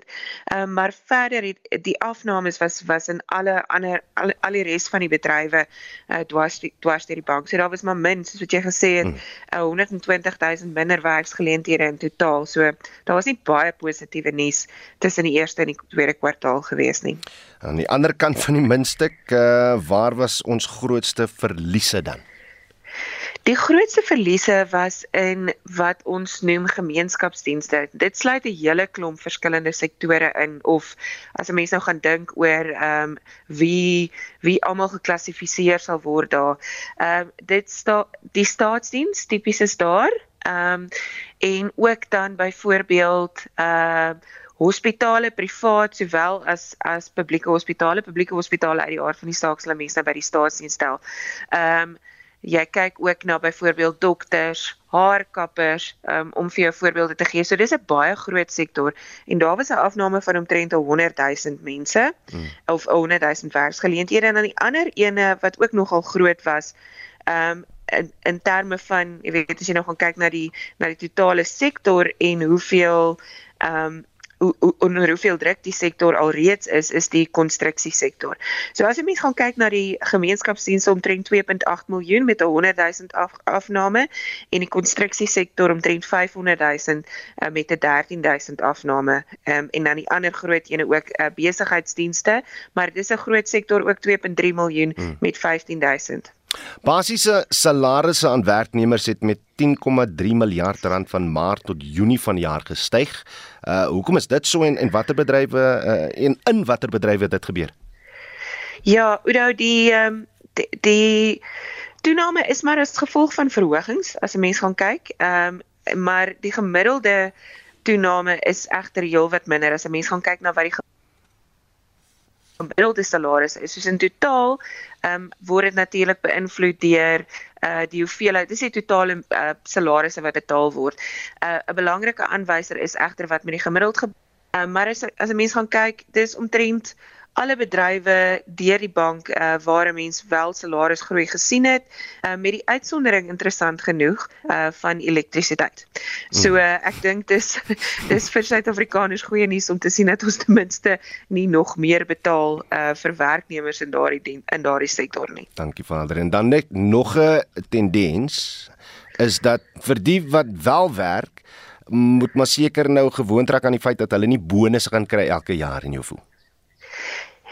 Ehm um, maar verder het die afnames was was in alle ander al, al die res van die bedrywe uh, dwars dwars deur die bank. So daar was maar min, soos wat jy gesê het, hmm. uh, 120000 minder werksgeleenthede in totaal. So daar was nie baie positiewe nuus tussen die eerste en die tweede kwartaal gewees nie. Aan die ander kant van die muntstuk, uh, waar was ons grootste verliese dan? Die grootste verliese was in wat ons noem gemeenskapsdienste. Dit sluit 'n hele klomp verskillende sektore in of as 'n mens nou gaan dink oor ehm um, wie wie almal geklassifiseer sal word daar. Ehm um, dit sta die staatsdiens tipies is daar. Ehm um, en ook dan byvoorbeeld ehm uh, hospitale privaat sowel as as publieke hospitale publieke hospitale uit die aard van die saak sal mense nou by die staatsdiens stel. Ehm um, jy kyk ook na byvoorbeeld dokters, haarkappers um, om vir jou voorbeelde te gee. So dis 'n baie groot sektor en daar was 'n afname van omtrent 100 000 mense hmm. of 100 000 werksgeleenthede en dan die ander ene wat ook nogal groot was, um, in in terme van jy weet as jy nou gaan kyk na die na die totale sektor en hoeveel ehm um, hoe onder hoeveel druk die sektor alreeds is is die konstruksiesektor. So as jy mens gaan kyk na die gemeenskapsdienste omtrent 2.8 miljoen met 'n 100 000 af, afname en die konstruksiesektor omtrent 500 000 uh, met 'n 13 000 afname um, en dan die ander groot ene ook uh, besigheidsdienste, maar dis 'n groot sektor ook 2.3 miljoen hmm. met 15 000. Basiese salarisse aan werknemers het met 10,3 miljard rand van Maart tot Junie van jaar gestyg. Uh hoekom is dit so en en watter bedrywe uh en in watter bedrywe het dit gebeur? Ja, Oudo, die ehm um, die, die Toename is maar as gevolg van verhogings as 'n mens gaan kyk. Ehm um, maar die gemiddelde toename is egter heelwat minder as 'n mens gaan kyk na wat die gemiddelde salarisse is. Soos in totaal ehm um, word dit natuurlik beïnvloed deur uh die hoeveelheid dis die totale uh, salarisse wat betaal word. uh, 'n belangrike aanwyser is egter wat met die gemiddeld uh, maar as as 'n mens gaan kyk, dis omtrent alle bedrywe deur die bank uh, waar 'n mens wel salarisgroei gesien het uh, met die uitsondering interessant genoeg uh, van elektrisiteit. So uh, ek dink dis dis vir Suid-Afrikaners goeie nuus om te sien dat ons ten minste nie nog meer betaal uh, vir werknemers in daardie in daardie sektor nie. Dankie Vader. En dan net nog 'n tendens is dat vir die wat wel werk moet maar seker nou gewoond raak aan die feit dat hulle nie bonusse gaan kry elke jaar in jou voel.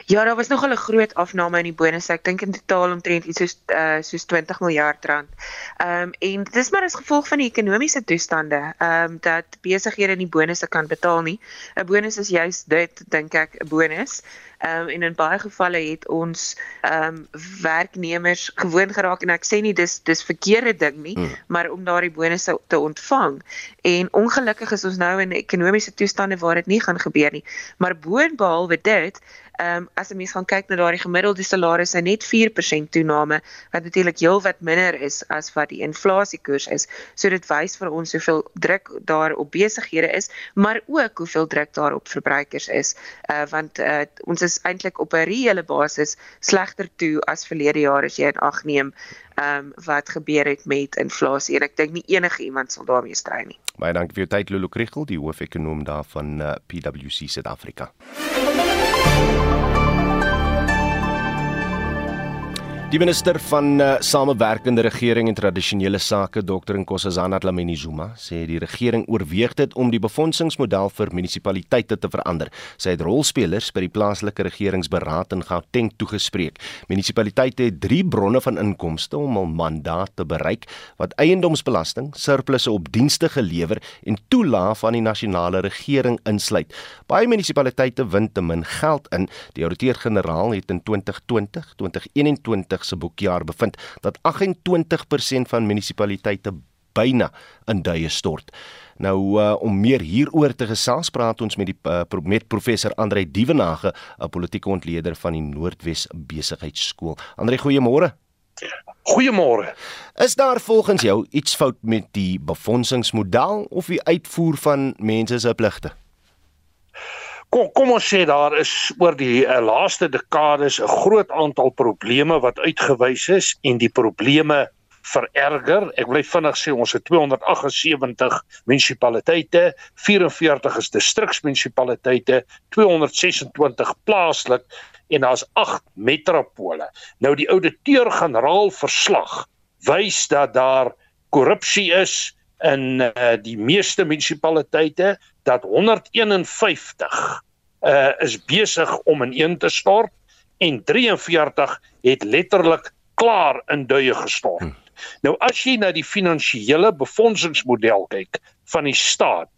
Ja, daar was nogal 'n groot afname in die bonusse. Ek dink in totaal omtrent iets soos uh soos 20 miljard rand. Ehm um, en dit is maar as gevolg van die ekonomiese toestande, ehm um, dat besighede nie bonusse kan betaal nie. 'n Bonus is juis dit, dink ek, 'n bonus. Ehm um, en in baie gevalle het ons ehm um, werknemers gewoon geraak en ek sê nie dis dis verkeerde ding nie, hmm. maar om daardie bonusse te ontvang. En ongelukkig is ons nou in ekonomiese toestande waar dit nie gaan gebeur nie. Maar boonbehalwe dit Ehm um, as 'n mens gaan kyk na daardie gemiddelde salarisse net 4% toename wat natuurlik heelwat minder is as wat die inflasiekoers is. So dit wys vir ons hoeveel druk daar op besighede is, maar ook hoeveel druk daar op verbruikers is. Uh want uh, ons is eintlik op 'n reële basis slegter toe as verlede jare as jy in ag neem ehm um, wat gebeur het met inflasie en ek dink nie enige iemand sal daarmee stry nie. Baie dankie vir jou tyd Lulu Kriel, die hoofekonoom daar van uh, PwC Suid-Afrika. Die minister van uh, Samewerkende Regering en Tradisionele Sake, Dr. Nkosazana Dlamini Zuma, sê die regering oorweeg dit om die befondsingsmodel vir munisipaliteite te verander. Sy het rolspelers by die plaaslike regeringsberaad in Gauteng toegespreek. Munisipaliteite het drie bronne van inkomste om hul mandaat te bereik, wat eiendomsbelasting, surplusse op dienste gelewer en toelae van die nasionale regering insluit. Baie munisipaliteite win te min geld in. Die ouditeur-generaal het in 2020, 2021 2020 se boekjaar bevind dat 28% van munisipaliteite byna in duie stort. Nou uh, om meer hieroor te gesels, praat ons met die uh, met professor Andre Dievenage, 'n politieke ontleder van die Noordwes Besigheidsskool. Andre, goeiemôre. Goeiemôre. Is daar volgens jou iets fout met die befondsingsmodel of die uitvoer van mense se pligte? Kom kom ons sê daar is oor die uh, laaste dekades 'n groot aantal probleme wat uitgewys is en die probleme vererger. Ek wil vinnig sê ons het 278 munisipaliteite, 44 is distriksmunisipaliteite, 226 plaaslik en daar's 8 metropole. Nou die ouditeur-generaal verslag wys dat daar korrupsie is in uh, die meeste munisipaliteite dat 151 uh is besig om in een te stort en 43 het letterlik klaar in duie gestort. Hm. Nou as jy na die finansiële befondsingsmodel kyk van die staat,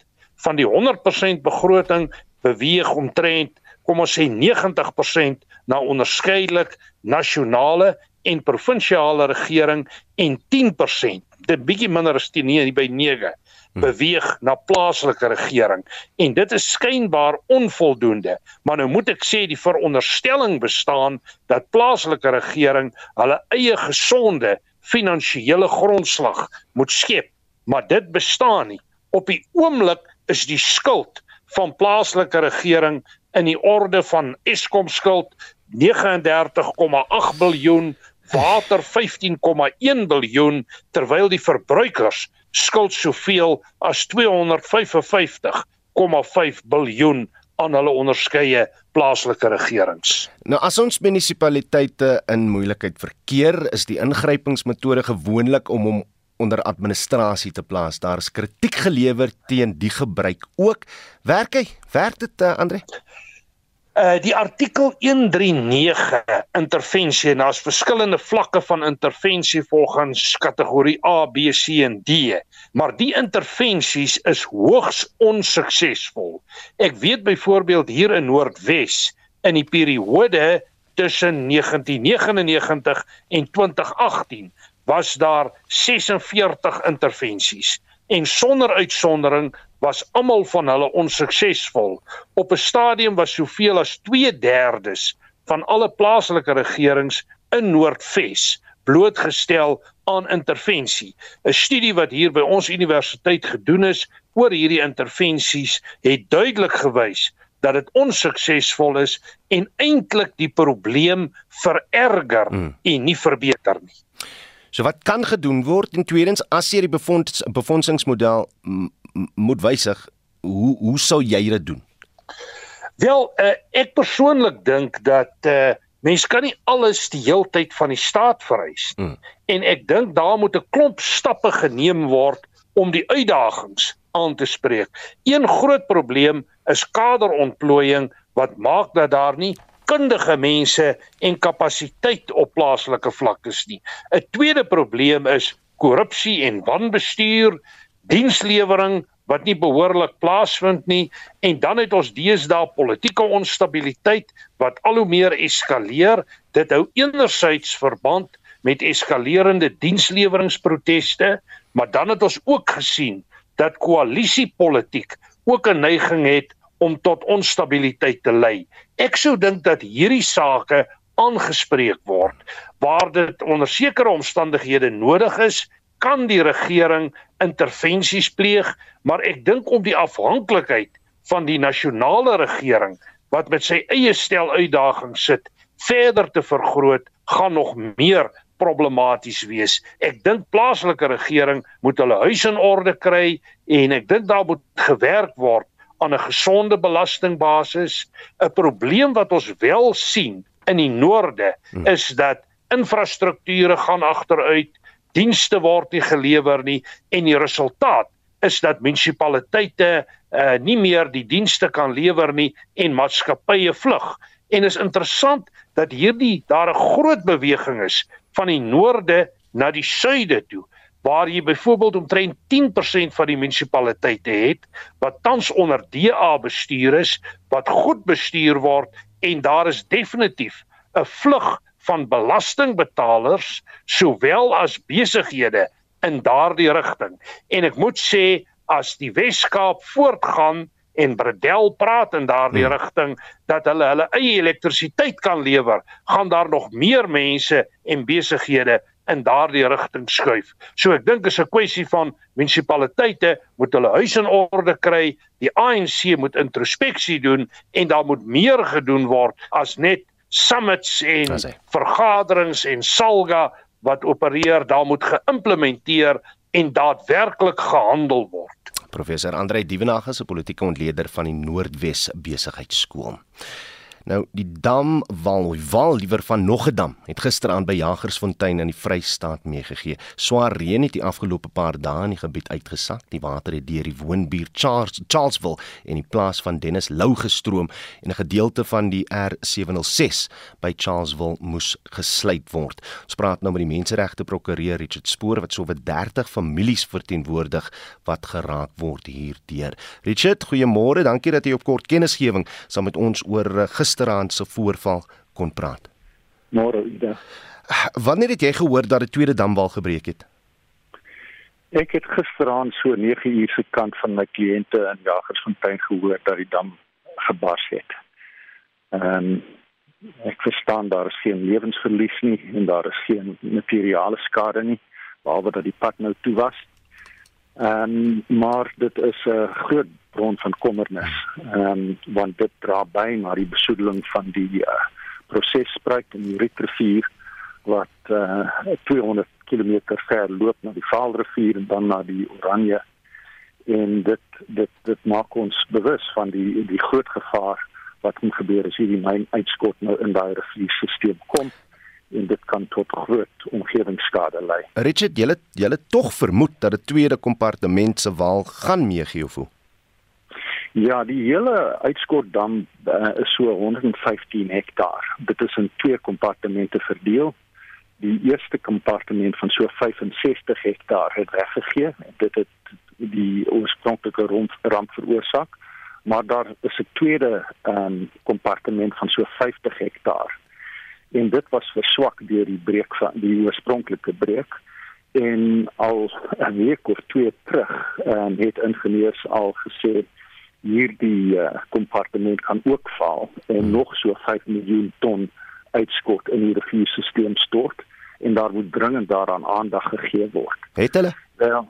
van die 100% begroting beweeg omtrent kom ons sê 90% na onderskeidelik nasionale en provinsiale regering en 10% dit bietjie minder as 10 nie by 9 Hm. Beweeg na plaaslike regering. En dit is skynbaar onvoldoende. Maar nou moet ek sê die veronderstelling bestaan dat plaaslike regering hulle eie gesonde finansiële grondslag moet skep. Maar dit bestaan nie. Op die oomblik is die skuld van plaaslike regering in die orde van Eskom skuld 39,8 biljoen water 15,1 biljoen terwyl die verbruikers skuld soveel as 255,5 biljoen aan hulle onderskeie plaaslike regerings. Nou as ons munisipaliteite in moeilikheid verkeer, is die ingrypingsmetode gewoonlik om hom onder administrasie te plaas. Daar is kritiek gelewer teen die gebruik ook. Werk hy? Werk dit, uh, Andre? Uh die artikel 139 intervensie en daar's verskillende vlakke van intervensie volgens kategorie A, B, C en D. Maar die intervensies is hoogs onsuksesvol. Ek weet byvoorbeeld hier in Noordwes in die periode tussen 1999 en 2018 was daar 46 intervensies en sonder uitsondering was almal van hulle onsuksesvol. Op 'n stadium was soveel as 2/3 van alle plaaslike regerings in Noordwes blootgestel aan intervensie. 'n Studie wat hier by ons universiteit gedoen is oor hierdie intervensies het duidelik gewys dat dit onsuksesvol is en eintlik die probleem vererger hmm. en nie verbeter nie. So wat kan gedoen word en tweedens as jy die befonds, befondsingsmodel moet wysig, hoe hoe sou jy dit doen? Wel, uh, ek persoonlik dink dat uh, mens kan nie alles die heeltyd van die staat vereis nie. Hmm. En ek dink daar moet 'n klomp stappe geneem word om die uitdagings aan te spreek. Een groot probleem is kaderontplooiing wat maak dat daar nie kundige mense en kapasiteit op plaaslike vlaktes nie. 'n Tweede probleem is korrupsie en wanbestuur, dienslewering wat nie behoorlik plaasvind nie en dan het ons deesdae politieke onstabiliteit wat al hoe meer eskaleer. Dit hou enerzijds verband met eskalerende diensleweringsproteste, maar dan het ons ook gesien dat koalisiepolitiek ook 'n neiging het om tot onstabiliteit te lei. Ek sou dink dat hierdie sake aangespreek word waar dit onder sekere omstandighede nodig is, kan die regering intervensies pleeg, maar ek dink om die afhanklikheid van die nasionale regering wat met sy eie stel uitdagings sit verder te vergroot, gaan nog meer problematies wees. Ek dink plaaslike regering moet hulle huis in orde kry en ek dink daar moet gewerk word aan 'n gesonde belastingbasis. 'n Probleem wat ons wel sien in die noorde hmm. is dat infrastrukture gaan agteruit, dienste word nie gelewer nie en die resultaat is dat munisipaliteite uh, nie meer die dienste kan lewer nie en maatskappye vlug. En is interessant dat hierdie daar 'n groot beweging is van die noorde na die suide toe waar jy byvoorbeeld omtrent 10% van die munisipaliteite het wat tans onder DA bestuur is wat goed bestuur word en daar is definitief 'n vlug van belastingbetalers sowel as besighede in daardie rigting en ek moet sê as die Wes-Kaap voortgaan en Bredel praat in daardie hmm. rigting dat hulle hulle eie elektrisiteit kan lewer, gaan daar nog meer mense en besighede in daardie rigting skuif. So ek dink is 'n kwessie van munisipaliteite moet hulle huis in orde kry, die ANC moet introspeksie doen en daar moet meer gedoen word as net summits en vergaderings en salga wat opereer, daar moet geïmplementeer en daadwerklik gehandel word. Professor Andrei Dievenage is 'n politieke ontleder van die Noordwes Besigheidsskool. Nou die dam wal, wal liewer van nog 'n dam het gisteraand by Jagersfontein in die Vrystaat meegegee. Swaar reën het die afgelope paar dae in die gebied uitgesak. Die water het deur die woonbuurt Charles Charlesville en die plaas van Dennis Lou gestroom en 'n gedeelte van die R706 by Charlesville moes gesluit word. Ons praat nou met die menseregte prokureur Richard Spoor wat sowat 30 families verteenwoordig wat geraak word hierdeur. Richard, goeiemôre. Dankie dat jy op kort kennisgewing saam met ons oor eh, gisteraand se voorval kon praat. Môre, Ida. Wanneer het jy gehoor dat 'n tweede damwal gebreek het? Ek het gisteraand so 9 uur se kant van my kliënte in Jagersfontein gehoor dat die dam gebars het. Ehm um, ek verstaan daar is geen lewensverlies nie en daar is geen materiële skade nie behalwe dat die pad nou toe was. Ehm um, maar dit is 'n groot bron van kommernis. Ehm um, want dit dra by na die besoedeling van die uh, prosesspruit in die Rietrivier wat uh, 200 km ver loop na die Vaalrivier en dan na die Oranje. En dit dit dit maak ons bewus van die die groot gevaar wat kan gebeur as hierdie myn uitskot nou in daai rivierstelsel kom en dit kan tot groot omgewingsskade lei. Richard, jy het jy het tog vermoed dat 'n tweede kompartement se wal gaan meegee of hoe? Ja, die hele uitskotdam uh, is so 115 hektaar. Dit is in twee kompartemente verdeel. Die eerste kompartement van so 65 hektaar het weggegee. Dit het die oorspronklike ramp, ramp veroorsaak. Maar daar is 'n tweede um, kompartement van so 50 hektaar en dit was verswak deur die breek van die oorspronklike breek en al 'n week of twee terug um, het ingenieurs al gesê hierdie uh, kompartement kan ook val en hmm. nog so 5 miljoen ton uitskot in die rivierstelsel stort en daar moet dringend daaraan aandag gegee word. Het hulle? Ja.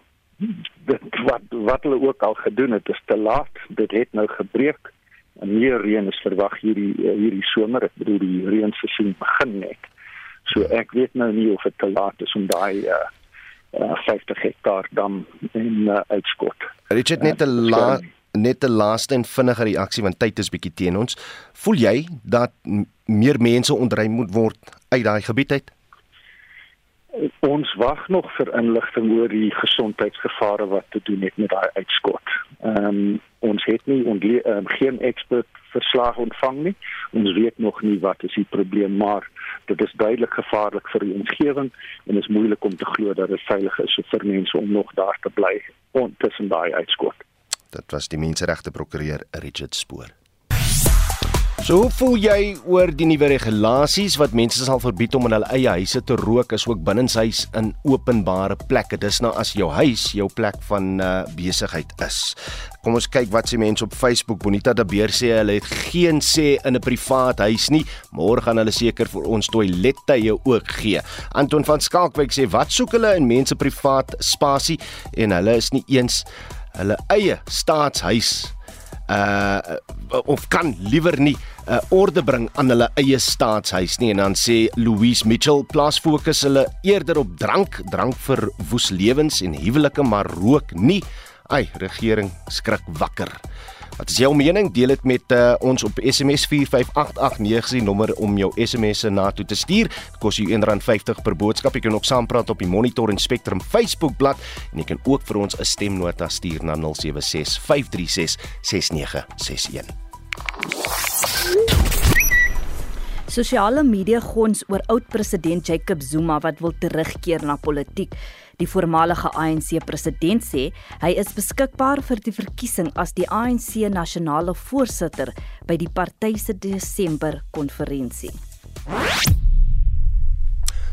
Dit wat wat hulle ook al gedoen het, is te laat. Dit het nou gebreek. En meer reën is verwag hierdie hierdie somer. Ek bedoel die reënseisoen begin net. So ek weet nou nie of dit te laat is om daai uh, uh 50 hektaar dam in uh, uitskot. Richard net 'n uh, la net 'n laaste en vinnige reaksie want tyd is bietjie teen ons. Voel jy dat meer mense ontruim moet word uit daai gebied uit? Ons wag nog vir inligting oor die gesondheidsgevare wat te doen het met daai uitskot. Ehm um, ons het nie ontlee, um, geen ekspert verslag ontvang nie. Ons weet nog nie wat is die probleem maar dit is duidelik gevaarlik vir die omgewing en is moeilik om te glo dat dit veilig is vir mense om nog daar te bly tussen daai uitskot. Dit was die menseregte prokureur Richard Spoor. So hoe voel jy oor die nuwe regulasies wat mense sal verbied om in hulle eie huise te rook as ook binnenshuis in openbare plekke? Dis nou as jou huis jou plek van uh, besigheid is. Kom ons kyk wat sê mense op Facebook. Bonita de Beer sê hulle het geen sê in 'n privaat huis nie. Môre gaan hulle seker vir ons toilettye ook gee. Anton van Skalkwyk sê wat soek hulle in mense privaat spasie en hulle is nie eens hulle eie staatshuis uh of kan liewer nie 'n uh, orde bring aan hulle eie staatshuis nie. En dan sê Louise Mitchell plaas fokus hulle eerder op drank drank vir woes lewens en huwelike maar rook nie. Ai regering skrik wakker Wat is jou mening? Deel dit met uh, ons op SMS 45889 die nommer om jou SMS'e na toe te stuur. Dit kos jou R1.50 per boodskap. Jy kan ook saampraat op die Monitor en Spectrum Facebook bladsy en jy kan ook vir ons 'n stemnota stuur na 076 536 6961. Sosiale media gons oor oud-president Jacob Zuma wat wil terugkeer na politiek. Die voormalige ANC president sê hy is beskikbaar vir die verkiesing as die ANC nasionale voorsitter by die party se Desember konferensie.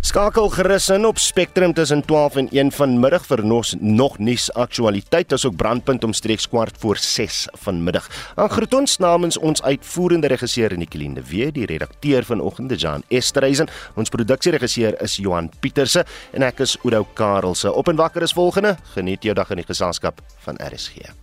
Skakel gerus in op Spectrum tussen 12 en 1 vanmiddag vir nog nog nuus aktualiteit asook brandpunt omstreeks kwart voor 6 vanmiddag. Aan groet ons namens ons uitvoerende regisseur Nicoline de Wee, die redakteur vanoggend Jan Esterhuizen, ons produksieregisseur is Johan Pieterse en ek is Oudo Karelse. Op en wakker is volgende. Geniet jou dag in die geselskap van RSG.